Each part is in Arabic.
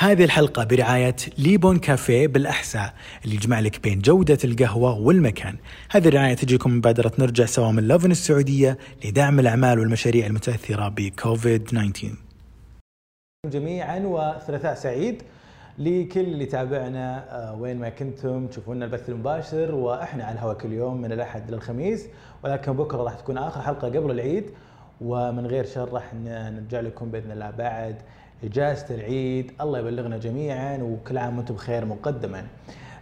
هذه الحلقة برعاية ليبون كافيه بالأحساء اللي يجمع لك بين جودة القهوة والمكان. هذه الرعاية تجيكم مبادرة نرجع سوا من لوفن السعودية لدعم الأعمال والمشاريع المتأثرة بكوفيد 19 جميعا وثلاثاء سعيد لكل اللي تابعنا آه، وين ما كنتم تشوفونا البث المباشر وإحنا على الهواء كل يوم من الأحد للخميس ولكن بكرة راح تكون آخر حلقة قبل العيد ومن غير شر راح نرجع لكم بإذن الله بعد إجازة العيد الله يبلغنا جميعا وكل عام وأنتم بخير مقدما.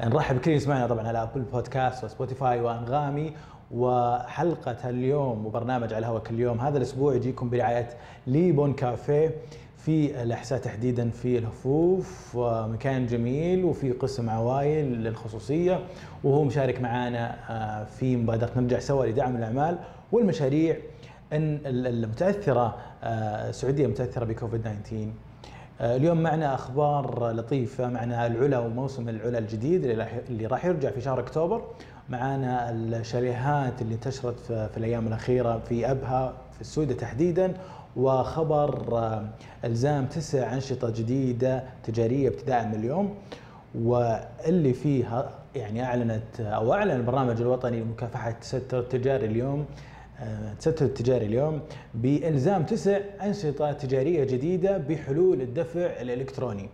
نرحب بكل يسمعنا طبعا على Apple Podcasts وسبوتيفاي وأنغامي. وحلقة اليوم وبرنامج على الهواء كل يوم هذا الأسبوع يجيكم برعاية ليبون كافيه. في الأحساء تحديدا في الهفوف ومكان جميل وفي قسم عوائل للخصوصية. وهو مشارك معنا آه، في مبادرة نرجع سوا لدعم الأعمال والمشاريع. المتأثرة آه، السعودية متأثرة بكوفيد 19 آه، اليوم معنا أخبار لطيفة معنا العلا وموسم العلا الجديد اللي راح يرجع في شهر أكتوبر. معنا الشاليهات اللي انتشرت في الأيام الأخيرة في أبها في السودة تحديدا وخبر آه، إلزام تسع أنشطة جديدة تجارية ابتداء من اليوم. واللي فيه يعني أعلنت أو أعلن البرنامج الوطني لمكافحة التستر التجاري اليوم التستر التجاري اليوم بإلزام تسع أنشطة تجارية جديدة بحلول الدفع الإلكتروني.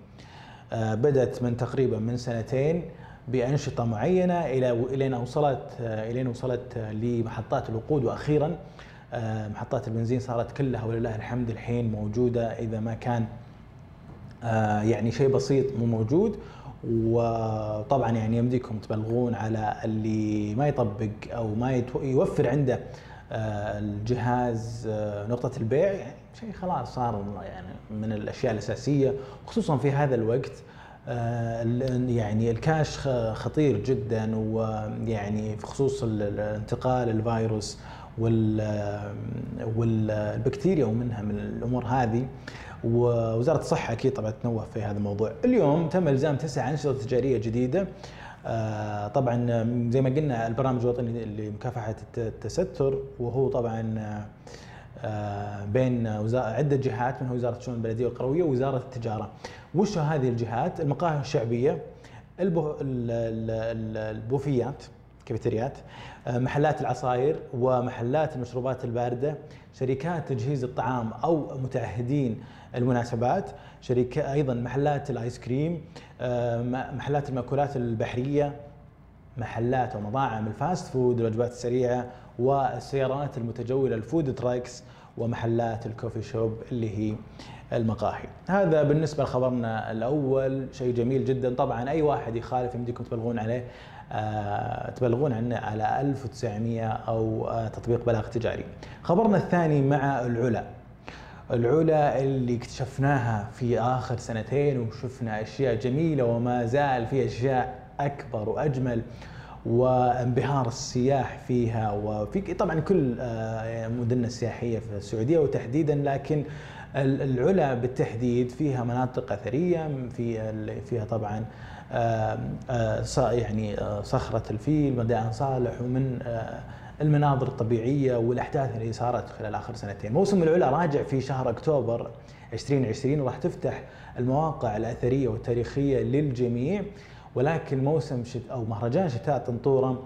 آه، بدأت من تقريبا من سنتين بأنشطة معينة إلى الين وصلت آه، الين وصلت لمحطات الوقود وأخيرا آه، محطات البنزين صارت كلها ولله الحمد الحين موجودة إذا ما كان يعني شيء بسيط مو موجود وطبعا يعني يمديكم تبلغون على اللي ما يطبق أو ما يوفر عنده آه، الجهاز آه، نقطة البيع يعني شيء خلاص صار يعني من الأشياء الأساسية خصوصا في هذا الوقت آه، يعني الكاش خطير جدا ويعني في خصوص انتقال الفيروس والبكتيريا ومنها من الأمور هذه ووزارة الصحة أكيد طبعا تنوه في هذا الموضوع. اليوم تم إلزام تسع أنشطة تجارية جديدة آه، طبعا زي ما قلنا البرنامج الوطني لمكافحه التستر وهو طبعا آه، بين عدة جهات منها وزارة الشؤون البلدية والقرويه ووزارة التجارة. وش هذه الجهات؟ المقاهي الشعبية البوفيات كافيتريات آه، محلات العصائر ومحلات المشروبات الباردة شركات تجهيز الطعام أو متعهدين المناسبات شركة أيضا محلات الآيس كريم آه، محلات المأكولات البحرية محلات ومطاعم ال fast food الوجبات السريعة والسيارات المتجولة ال food trucks ومحلات ال coffee shop اللي هي المقاهي. هذا بالنسبة لخبرنا الأول شيء جميل جدا. طبعا أي واحد يخالف يمديكم تبلغون عليه تبلغون عنه على 1900 أو آه تطبيق بلاغ تجاري. خبرنا الثاني مع العلا. العلا اللي اكتشفناها في آخر سنتين وشفنا أشياء جميلة وما زال في أشياء أكبر وأجمل وانبهار السياح فيها. وفي طبعا كل آه، مدننا السياحيه في السعودية وتحديدا لكن العلا بالتحديد فيها مناطق أثرية في فيها طبعا يعني صخرة الفيل مدائن صالح ومن المناظر الطبيعية والأحداث اللي صارت خلال آخر سنتين. موسم العلا راجع في شهر أكتوبر 2020 وراح تفتح المواقع الأثرية والتاريخية للجميع ولكن موسم شت أو مهرجان شتاء طنطورة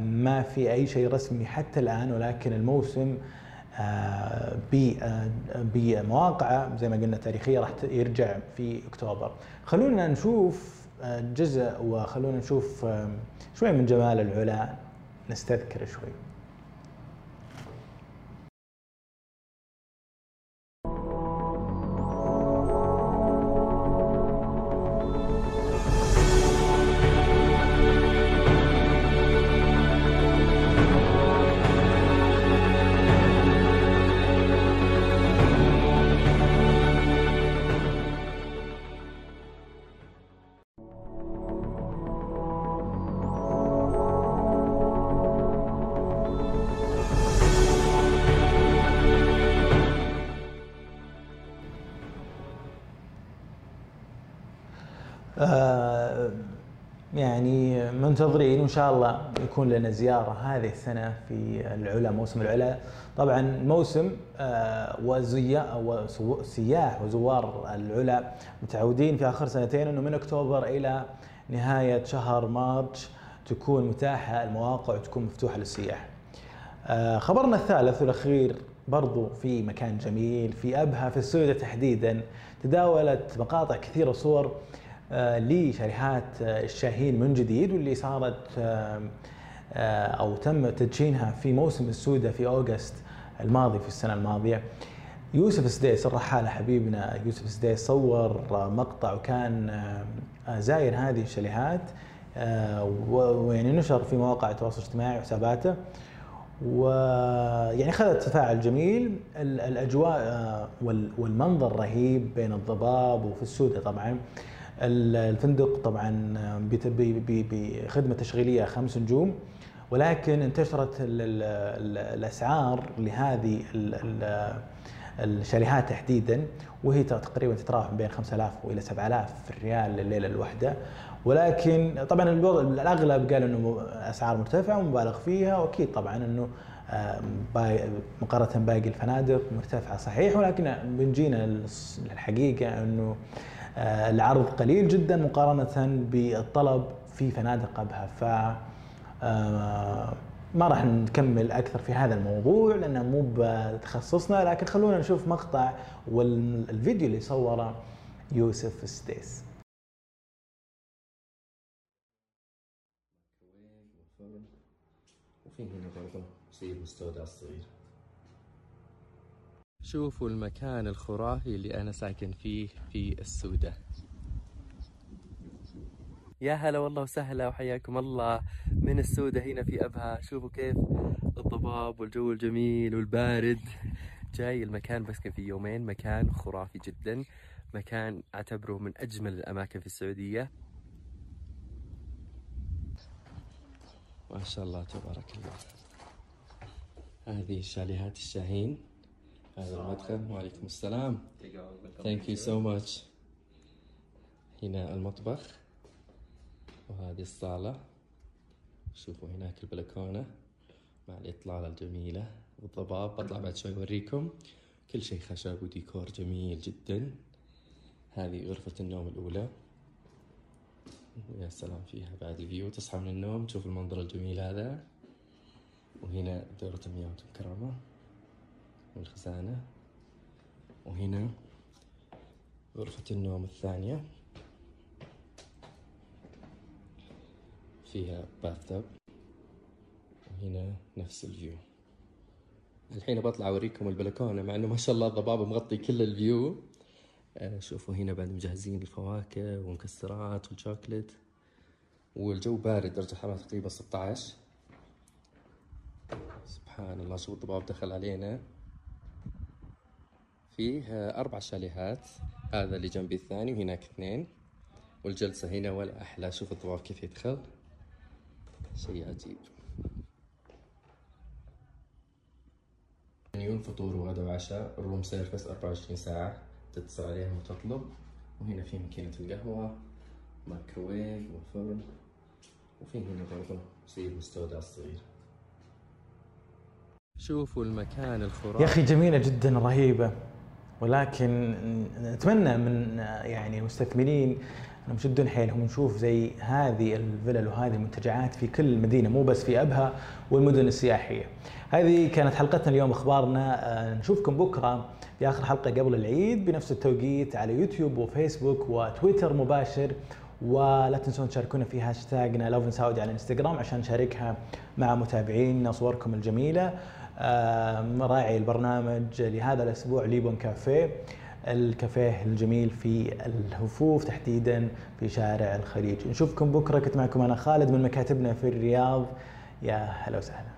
ما في أي شيء رسمي حتى الآن ولكن الموسم بمواقعه زي ما قلنا تاريخيه راح يرجع في اكتوبر. خلونا نشوف آه، جزء وخلونا نشوف شوي من جمال العلا نستذكر شوي. آه، يعني منتظرين وإن شاء الله يكون لنا زيارة هذه السنة في العلا موسم العلا طبعا موسم آه، وزياء وسياح وزوار العلا متعودين في آخر سنتين إنه من أكتوبر إلى نهاية شهر مارس تكون متاحة المواقع وتكون مفتوحة للسياح. آه، خبرنا الثالث والأخير برضو في مكان جميل في أبها في السويدة تحديدا تداولت مقاطع كثيرة صور لشريحات آه، الشاهين من جديد واللي صارت آه، أو تم تدشينها في موسم السودة في أوغست الماضي في السنة الماضية. يوسف سديس الرحالة حبيبنا يوسف سديس صور مقطع وكان زاير هذه الشاليهات ويعني نشر في مواقع التواصل الاجتماعي وحساباته. ويعني خذت تفاعل جميل. الأجواء والمنظر رهيب بين الضباب وفي السودة طبعا. الفندق طبعا بخدمه تشغيلية خمس نجوم ولكن انتشرت الأسعار لهذه الشاليهات تحديدا وهي تقريبا تتراوح بين 5000 وإلى 7000 ريال لليلة الواحدة. ولكن طبعا الأغلب قال إنه أسعار مرتفعة ومبالغ فيها وأكيد طبعا إنه مقارنة باقي الفنادق مرتفعة صحيح ولكن بنجينا الحقيقة إنه العرض قليل جدا مقارنة بالطلب في فنادق أبها. ف آه، ما راح نكمل أكثر في هذا الموضوع لأنه مو بتخصصنا لكن خلونا نشوف مقطع والفيديو اللي صوره يوسف ستيس. وفي هنا برضه زي المستودع الصغير شوفوا المكان الخرافي اللي أنا ساكن فيه في السودة يا هلا والله وسهلا وحياكم الله من السودة هنا في أبها. شوفوا كيف الضباب والجو الجميل والبارد. جاي المكان بسكن فيه يومين مكان خرافي جدا. مكان أعتبره من أجمل الأماكن في السعودية. ما شاء الله تبارك الله. هذه شاليهات الشاهين. هذا المدخل. وعليكم السلام. thank you so much هنا المطبخ. وهذه الصالة. شوفوا هناك البلكونة مع الإطلالة الجميلة والضباب. بطلع بعد شوي أوريكم. كل شيء خشب وديكور جميل جدا. هذه غرفة النوم الأولى. يا سلام فيها بعد ال view. تصحى من النوم تشوف المنظر الجميل هذا. وهنا دورة المياه مكرم والخزانة وهنا غرفة النوم الثانية. فيها bath وهنا نفس ال view الحين بطلع أوريكم البلكونة مع إنه ما شاء الله الضباب مغطي كل ال view آه، شوفوا هنا بعد مجهزين الفواكه والمكسرات والشوكليت والجو بارد درجة حرارة تقريبا 16 سبحان الله شو الضباب دخل علينا. فيه أربع شاليهات هذا اللي جنبي الثاني وهناك اثنين. والجلسة هنا ولا أحلى شوف الطواف كيف يدخل. شيء عجيب. منيون فطور وغدا وعشاء ال room service 24 ساعة تتصل عليهم وتطلب. وهنا في ماكينة القهوة مايكروويف وفرن. وفي هنا برضه زي المستودع الصغير شوفوا المكان الخرافي. يا أخي جميلة جدا رهيبة. ولكن نتمنى من يعني المستثمرين انهم يشدون حيلهم ونشوف زي هذه الفلل وهذه المنتجعات في كل مدينة مو بس في أبها والمدن السياحية. هذه كانت حلقتنا اليوم أخبارنا. آه، نشوفكم بكرة في آخر حلقة قبل العيد بنفس التوقيت على يوتيوب وفيسبوك وتويتر مباشر. ولا تنسون تشاركونا في هاشتاجنا Lovin Saudi على الانستغرام عشان نشاركها مع متابعينا صوركم الجميلة. راعي البرنامج لهذا الأسبوع ليبون كافيه. الكافيه الجميل في الهفوف تحديدا في شارع الخليج. نشوفكم بكرة. كنت معكم أنا خالد من مكاتبنا في الرياض. يا هلا وسهلا.